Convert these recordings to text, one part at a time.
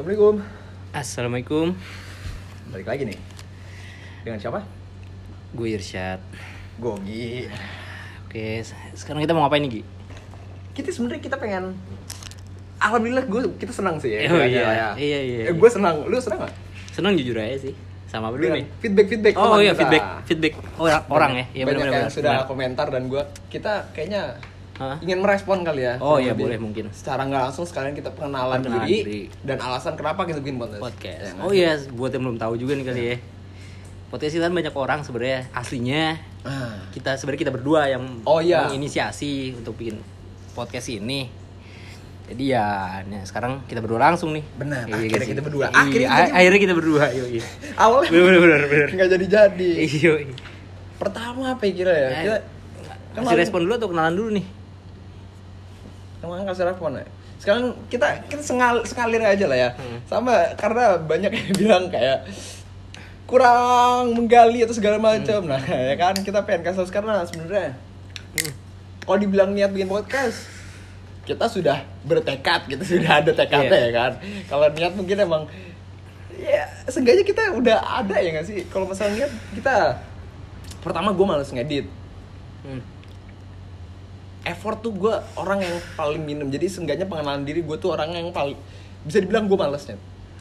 Assalamualaikum. Assalamualaikum, Balik lagi nih. Dengan siapa? gue Irsyad. Gogi. Oke, se- sekarang kita mau ngapain nih Gi? Kita sebenarnya kita pengen Alhamdulillah gue kita senang sih ya. Oh, iya. ya. Iya, iya, Eh, iya. gue senang. Lu senang gak? Seneng jujur aja sih. Sama dulu nih? Feedback feedback. Oh iya, kita. feedback, feedback orang, orang ya. Iya Banyak benar yang benar. sudah komentar dan gue kita kayaknya Hah? ingin merespon kali ya. Oh, iya, boleh mungkin. Secara nggak langsung sekalian kita pengenalan, Pengenalan diri, diri. dan alasan kenapa kita bikin podcast. podcast. Ya, Oh iya, buat yang belum tahu juga nih kali ya. Podcast itu kan banyak orang sebenarnya aslinya Ah. kita sebenarnya kita berdua yang Oh, iya. menginisiasi untuk bikin podcast ini. Jadi ya, nah sekarang kita berdua langsung nih. Benar, Iya akhirnya sih? kita berdua. Iya, Akhirnya a- jadi- akhirnya kita berdua. Iya, iya. Awalnya Bener bener bener. bener. nggak jadi jadi. Iya. Pertama apa ya kira ya? Eh, Kita Kasih respon dulu atau kenalan dulu nih? Kemarin kasih respon ya. Sekarang kita kita sengal, sengalir aja lah ya. Hmm. Sama karena banyak yang bilang kayak kurang menggali atau segala macam. Hmm. Nah, ya kan kita pengen kasih karena sebenarnya Hmm. kalau dibilang niat bikin podcast kita sudah bertekad gitu sudah ada tekadnya Iya. ya kan kalau niat mungkin emang ya seenggaknya kita udah ada ya nggak sih kalau masalah niat kita pertama gue males ngedit Hmm. Effort tuh gue orang yang paling minim jadi seenggaknya pengenalan diri gue tuh orang yang paling bisa dibilang gue malesnya.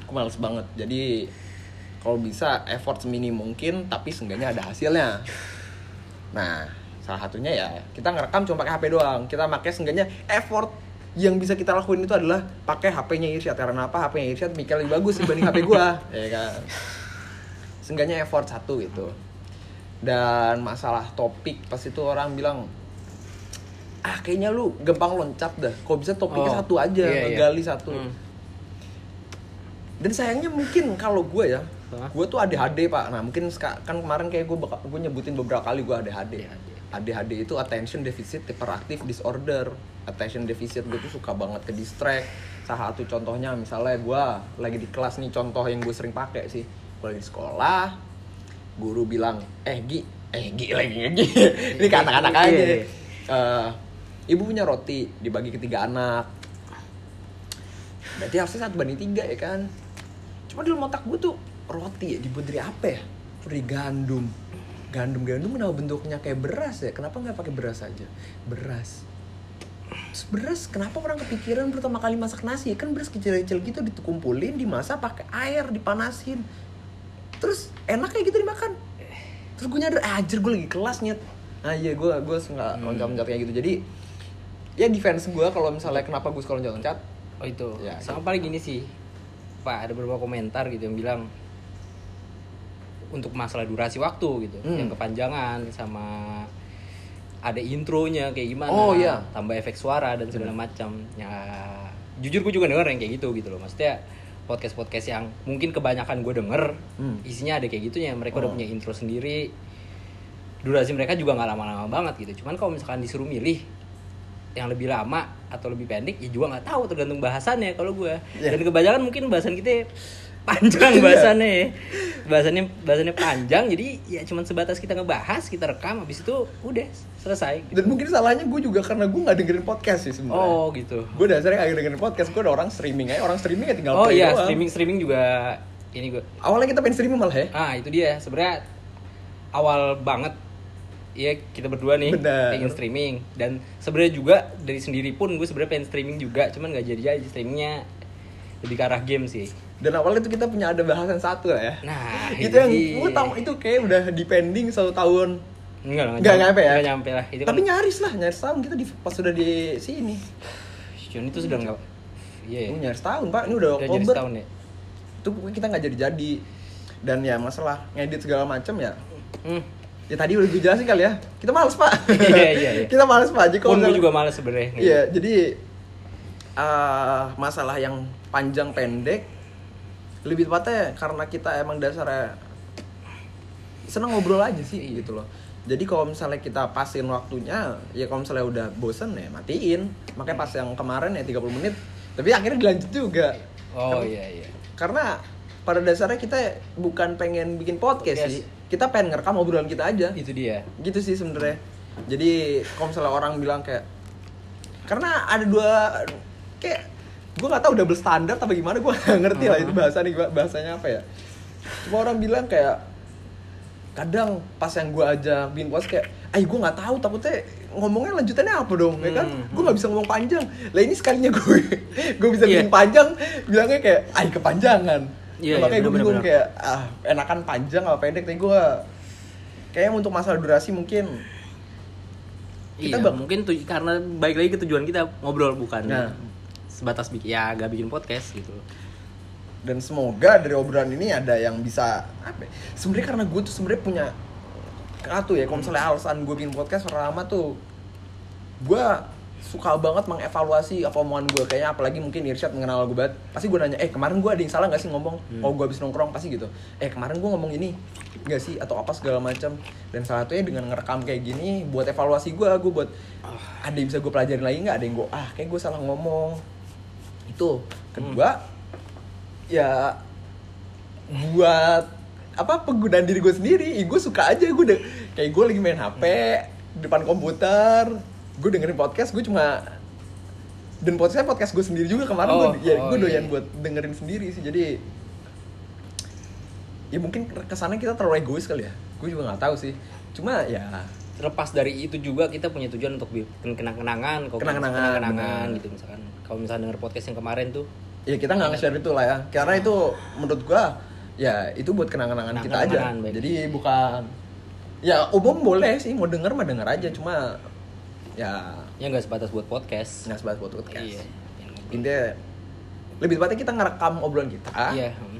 Gue males banget. Jadi kalau bisa effort seminim mungkin tapi seenggaknya ada hasilnya. Nah salah satunya ya kita ngerekam cuma pakai HP doang. Kita pakai seenggaknya effort yang bisa kita lakuin itu adalah pakai HP-nya Irsyad. Karena apa? HP-nya Irsyad mikir lebih bagus dibanding HP gua. Ya kan? Seenggaknya effort satu gitu. Dan masalah topik pas itu orang bilang ah kayaknya lu gampang loncat dah. Kok bisa topiknya Oh, satu aja iya, iya. ngegali satu. Hmm. dan sayangnya mungkin kalau gue ya gue tuh ADHD pak. Nah mungkin kan kemarin kayak gue gue nyebutin beberapa kali gue ADHD ADHD. Itu attention deficit hyperactive disorder. Attention deficit gue tuh suka banget ke distract. Salah satu contohnya misalnya gue lagi di kelas nih contoh yang gue sering pakai sih. Gue lagi di sekolah guru bilang eh Gi eh Gi lagi Gi. Ini ke anak-anak Iya, aja. iya. Eh, ibu punya roti dibagi ke tiga anak. Berarti harusnya satu banding tiga ya kan? Cuma di dalam otak gue tuh roti ya dibuat dari apa ya? Dari gandum. Gandum gandum kenapa bentuknya kayak beras ya? Kenapa nggak pakai beras aja? Beras. Terus beras kenapa orang kepikiran pertama kali masak nasi? Kan beras kecil-kecil gitu dikumpulin dimasak pakai air dipanasin. Terus enak kayak gitu dimakan. Terus gue nyadar ah, anjir gue lagi kelas nyet. Nah iya gue gue nggak Hmm. loncat-loncat kayak gitu. Jadi ya defense gue kalau misalnya kenapa gue suka loncat-loncat Oh itu. Ya, Sama gitu. paling gini sih. Pak ada beberapa komentar gitu yang bilang untuk masalah durasi waktu gitu, Hmm. yang kepanjangan sama ada intronya kayak gimana, Oh, iya. tambah efek suara dan segala macam. Ya jujur gue juga denger yang kayak gitu gitu loh. Maksudnya podcast podcast yang mungkin kebanyakan gue denger Hmm. isinya ada kayak gitunya. Mereka udah Oh. punya intro sendiri. Durasi mereka juga nggak lama-lama banget gitu. Cuman kalau misalkan disuruh milih yang lebih lama atau lebih pendek ya juga nggak tahu tergantung bahasannya kalau gue Iya. dan kebanyakan mungkin bahasan kita panjang Iya. bahasannya. Bahasannya bahasannya panjang jadi ya cuman sebatas kita ngebahas kita rekam habis itu udah selesai dan mungkin salahnya gue juga karena gue nggak dengerin podcast sih sebenarnya. Oh gitu. Gue dasarnya kagak dengerin podcast gue ada orang streaming aja orang streaming ya tinggal oh play iya doang. streaming streaming juga ini gue awalnya kita pengen streaming malah ya? Ah itu dia. Sebenarnya awal banget ya kita berdua nih Benar. pengen streaming dan sebenarnya juga dari sendiri pun gue sebenarnya pengen streaming juga cuman nggak jadi jadi streamingnya lebih ke arah game sih dan awalnya tuh kita punya ada bahasan satu lah ya nah itu yang gue tahu itu kayak udah depending satu tahun Enggak, lah, Nggak nyampe ya? Nyampe lah. Itu tapi kan nyaris lah nyaris tahun kita di pas sudah di sini Jun itu sudah enggak Iya ya. Nyaris tahun pak ini udah Udah Oktober setahun ya. itu kita nggak jadi jadi dan ya masalah ngedit segala macam ya Hmm. Ya tadi udah gue jelasin kali ya kita males pak Iya, iya, iya. kita males pak jadi kalau Pun gue juga males sebenarnya. Iya, jadi eh, masalah yang panjang pendek lebih tepatnya karena kita emang dasarnya seneng ngobrol aja sih gitu loh. Jadi kalau misalnya kita pasin waktunya, ya kalau misalnya udah bosen ya matiin. Makanya pas yang kemarin ya 30 menit, tapi akhirnya dilanjut juga. Oh iya iya. Karena pada dasarnya kita bukan pengen bikin podcast Podcast. sih. Kita pengen ngerekam obrolan kita aja Itu dia. gitu sih sebenarnya jadi kalau misalnya orang bilang kayak karena ada dua kayak gue nggak tahu double standar apa gimana gue nggak ngerti lah itu bahasa nih bahasanya apa ya cuma orang bilang kayak kadang pas yang gue ajak bin puas kayak ay gue nggak tahu takutnya ngomongnya lanjutannya apa dong ya kan Hmm, gue nggak bisa ngomong panjang lah ini sekalinya gue gue bisa Iya. bikin panjang bilangnya kayak ay kepanjangan Iya, Nah, makanya iya, gue bingung kayak ah enakan panjang apa pendek tapi gue kayaknya untuk masalah durasi mungkin Iya, Kita bak- mungkin tuh karena baik lagi ke tujuan kita ngobrol bukan Nah. sebatas bikin ya gak bikin podcast gitu. dan semoga dari obrolan ini ada yang bisa apa ya, sebenarnya karena gue tuh sebenarnya punya satu ya kalau misalnya alasan gue bikin podcast pertama tuh gue suka banget mengevaluasi apa omongan gue kayaknya apalagi mungkin Irsyad mengenal gue banget. Pasti gue nanya eh kemarin gue ada yang salah gak sih ngomong? Kalau gue habis nongkrong pasti gitu. Eh kemarin gue ngomong ini gak sih? Atau apa segala macam dan salah satunya dengan ngerekam kayak gini buat evaluasi gue gue buat ada yang bisa gue pelajarin lagi nggak? Ada yang gue ah kayak gue salah ngomong. Itu. Kedua ya buat apa penggunaan diri gue sendiri. Gue suka aja gue de- kayak gue lagi main hp depan komputer gue dengerin podcast gue cuma dan podcastnya podcast gue sendiri juga kemarin Oh, gue ya oh, gue doyan iya. buat dengerin sendiri sih jadi ya mungkin kesannya kita terlalu egois kali ya gue juga nggak tahu sih cuma ya Terlepas dari itu juga kita punya tujuan untuk bikin kenang-kenangan, Kenang-kenangan, kenangan benar. gitu misalkan. Kalau misalnya denger podcast yang kemarin tuh ya kita nggak nge-share itu lah ya karena itu menurut gua ya itu buat kenangan-kenangan kita aja Kenang-kenangan, jadi bukan ya umum boleh sih mau denger mah denger aja cuma ya ya nggak sebatas buat podcast. nggak sebatas buat podcast Iya. intinya lebih tepatnya kita ngerekam obrolan kita Iya. hmm.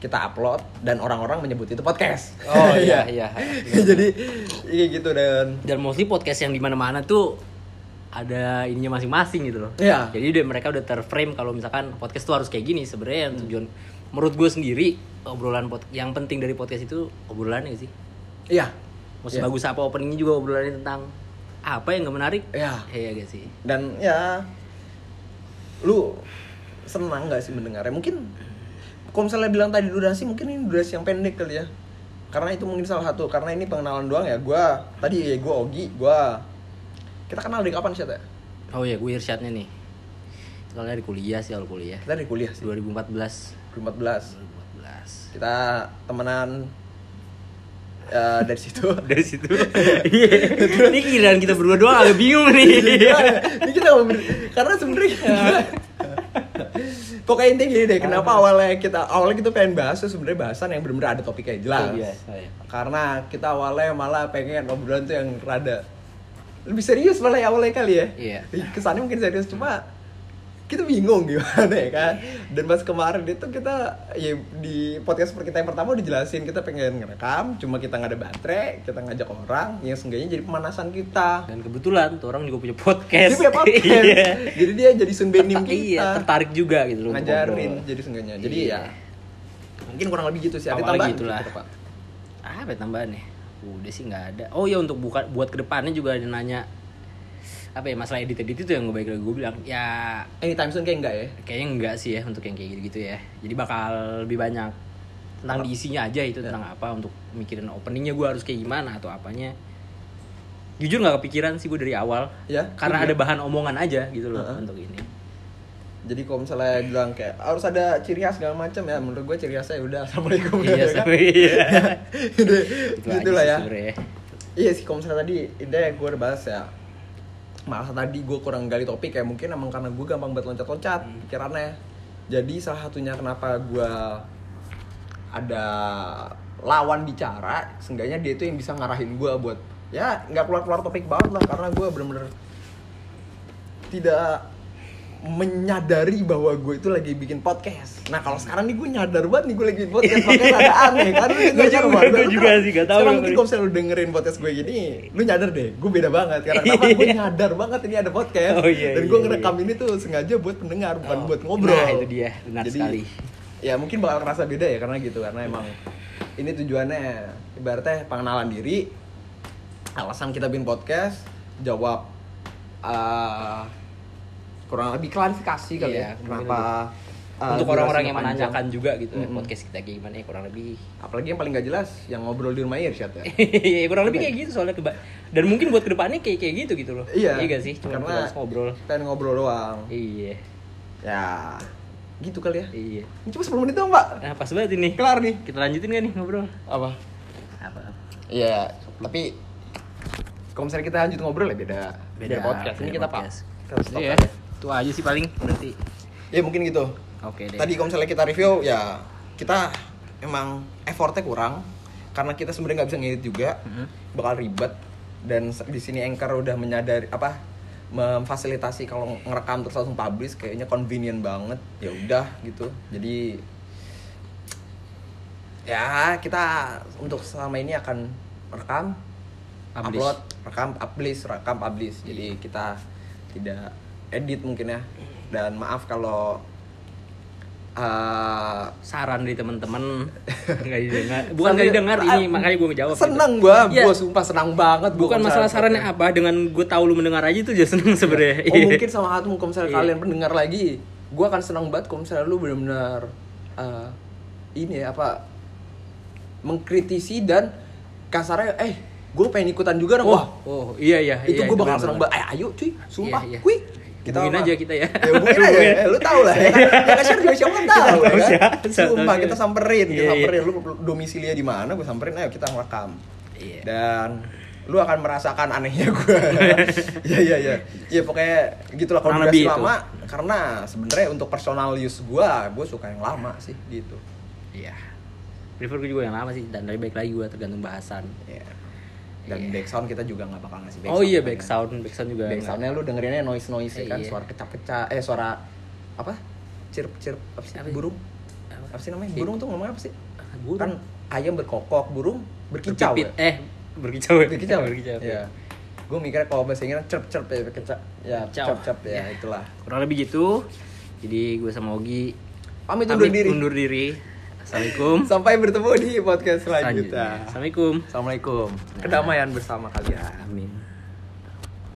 kita upload dan orang-orang menyebut itu podcast Oh iya iya. jadi iya gitu dan Dan mostly podcast yang di mana-mana tuh ada ininya masing-masing gitu loh. Iya. Jadi udah mereka udah terframe kalau misalkan podcast tuh harus kayak gini sebenarnya yang tujuan menurut gue sendiri obrolan pod yang penting dari podcast itu obrolannya sih. iya Mau Iya. sebagus apa openingnya juga obrolannya tentang apa yang nggak menarik. Iya. Iya gak sih. dan ya lu senang nggak sih mendengarnya mungkin kalau misalnya bilang tadi durasi mungkin ini durasi yang pendek kali ya karena itu mungkin salah satu karena ini pengenalan doang ya gua tadi ya gua Ogi gua kita kenal dari kapan sih ya Oh iya, gue Irsyadnya nih. Kita dari kuliah sih awal kuliah. kita dari kuliah sih 2014. 2014 2014. kita temenan eh, dari situ Dari situ. Iya. Ini kiraan kita berdua doang agak bingung nih. ini kita karena sebenarnya pokoknya intinya gini deh kenapa awalnya kita awalnya kita pengen bahas tuh sebenarnya bahasan yang benar-benar ada topiknya jelas Iya, iya. karena kita awalnya malah pengen obrolan tuh yang rada lebih serius malah ya awalnya kali ya Iya. kesannya mungkin serius cuma kita bingung gimana ya kan dan pas kemarin itu kita ya di podcast kita yang pertama udah jelasin kita pengen ngerekam cuma kita nggak ada baterai kita ngajak orang yang seenggaknya jadi pemanasan kita Dan kebetulan tuh orang juga punya podcast. dia punya podcast Iya. jadi dia jadi sunbenim kita Iya, tertarik juga gitu loh. ngajarin jadi seenggaknya jadi Iya. ya mungkin kurang lebih gitu sih ada tambahan gitu, Pak. Apa ya tambahannya? Udah sih nggak ada. Oh ya untuk buka buat ke depannya juga ada nanya apa ya masalah edit edit itu yang gue baik lagi gue bilang ya anytime soon kayak enggak ya kayaknya enggak sih ya untuk yang kayak gitu-gitu ya jadi bakal lebih banyak tentang diisinya aja itu Ya. tentang apa untuk mikirin openingnya gue harus kayak gimana atau apanya jujur nggak kepikiran sih gue dari awal ya karena Iya. ada bahan omongan aja gitu loh Heeh. untuk ini jadi kalau misalnya bilang kayak harus ada ciri khas segala macam ya menurut gue ciri khasnya udah assalamualaikum iya ya kan? iya gitu aja lah ya iya sih kalau misalnya tadi ide gue udah bahas ya malah tadi gue kurang gali topik ya mungkin emang karena gue gampang banget loncat-loncat Hmm. pikirannya jadi salah satunya kenapa gue ada lawan bicara seenggaknya dia itu yang bisa ngarahin gue buat ya nggak keluar-keluar topik banget lah karena gue bener-bener tidak menyadari bahwa gue itu lagi bikin podcast. Nah kalau sekarang nih gue nyadar banget nih gue lagi bikin podcast makanya ada aneh kan. Gue juga- gue juga sih, gak tau Sekarang mungkin kalau misalnya lu dengerin podcast gue gini, lu nyadar deh, gue beda banget. Karena kenapa gue nyadar banget ini ada podcast. Oh, iya, Dan iya, gue iya. ngerekam ini tuh sengaja buat pendengar, bukan Oh, buat ngobrol. nah, itu dia, benar Jadi, sekali. Ya mungkin bakal kerasa beda ya karena gitu karena emang ini tujuannya ibaratnya pengenalan diri, alasan kita bikin podcast, jawab uh, kurang lebih klarifikasi kali Iya, ya kenapa uh, untuk orang-orang yang menanyakan juga gitu ya, Mm-mm. podcast kita kayak gimana ya kurang lebih apalagi yang paling gak jelas yang ngobrol di rumah Irsyad ya Iya kurang lebih kayak gitu soalnya keba dan mungkin buat ke depannya kayak kayak gitu gitu loh Iya, iya gak sih cuma karena- kita ngobrol pengen ngobrol doang iya Ya, gitu kali ya. Iya. Ini cuma 10 menit dong, Pak. Nah, pas banget ini. Kelar nih. Kita lanjutin gak nih ngobrol? Apa? Apa? Iya, tapi kalau misalnya kita lanjut ngobrol ya beda. Beda, podcast. Ini beda kita podcast. Pak. Kita stop Iya. aja. Itu aja sih paling berarti. Ya mungkin gitu. Oke deh. Tadi kalau misalnya kita review ya kita emang effortnya kurang karena kita sebenarnya nggak bisa ngedit juga Mhm. bakal ribet dan di sini Anchor udah menyadari apa memfasilitasi kalau ngerekam terus langsung publish kayaknya convenient banget ya udah gitu jadi ya kita untuk selama ini akan rekam Publish. upload rekam publish rekam publish jadi kita tidak edit mungkin ya. Dan maaf kalau uh, saran dari teman-teman. Nggak didengar. Bukan nggak didengar ini makanya gue ngejawab gitu. seneng gua. Iya. gua sumpah senang banget bukan masalah sarannya apa dengan gue tahu lu mendengar aja itu aja seneng sebenarnya. Oh mungkin sama hatimu kalau misalnya Iya. kalian pendengar lagi gua akan senang banget kalau misalnya lu benar-benar uh, ini ya apa mengkritisi dan kasarnya eh gue pengen ikutan juga dong oh, wah. Oh iya iya itu iya, gue bakal seneng banget. eh ayo cuy sumpah Iya, iya. Kuy Hubungin aja kita ya. ya hubungin aja eh, lu tau lah ya. Yang share juga siapa tahu tahu ya kan? sumpah kita samperin kita Iya, iya. samperin. Lu domisilinya di mana gue samperin ayo kita ngerekam. Iya. dan lu akan merasakan anehnya gue ya ya ya ya pokoknya gitulah kalau durasi itu. lama karena sebenarnya untuk personal use gue gue suka yang lama sih gitu. Iya. Prefer gue juga yang lama sih dan lebih baik lagi gue tergantung bahasan. Ya dan Iya. back sound kita juga nggak bakal ngasih back oh sound iya kan back ya. sound back sound juga back soundnya lu dengerinnya noise noise Eh, kan iya. suara kecap kecap eh suara apa chirp chirp apa sih Apa sih? burung Apa? apa sih namanya burung tuh ngomong apa sih burung. kan ayam berkokok burung berkicau Berpipit. ya? eh berkicau ya? berkicau berkicau ya gue mikirnya kalau bahasa Inggris cerp cerp ya berkicau ya cerp cerp ya Ya. itulah kurang lebih gitu jadi gue sama Ogi pamit undur diri undur diri assalamualaikum. Sampai bertemu di podcast selanjutnya. Selanjutnya. Assalamualaikum. Assalamualaikum. Kedamaian bersama kalian. Amin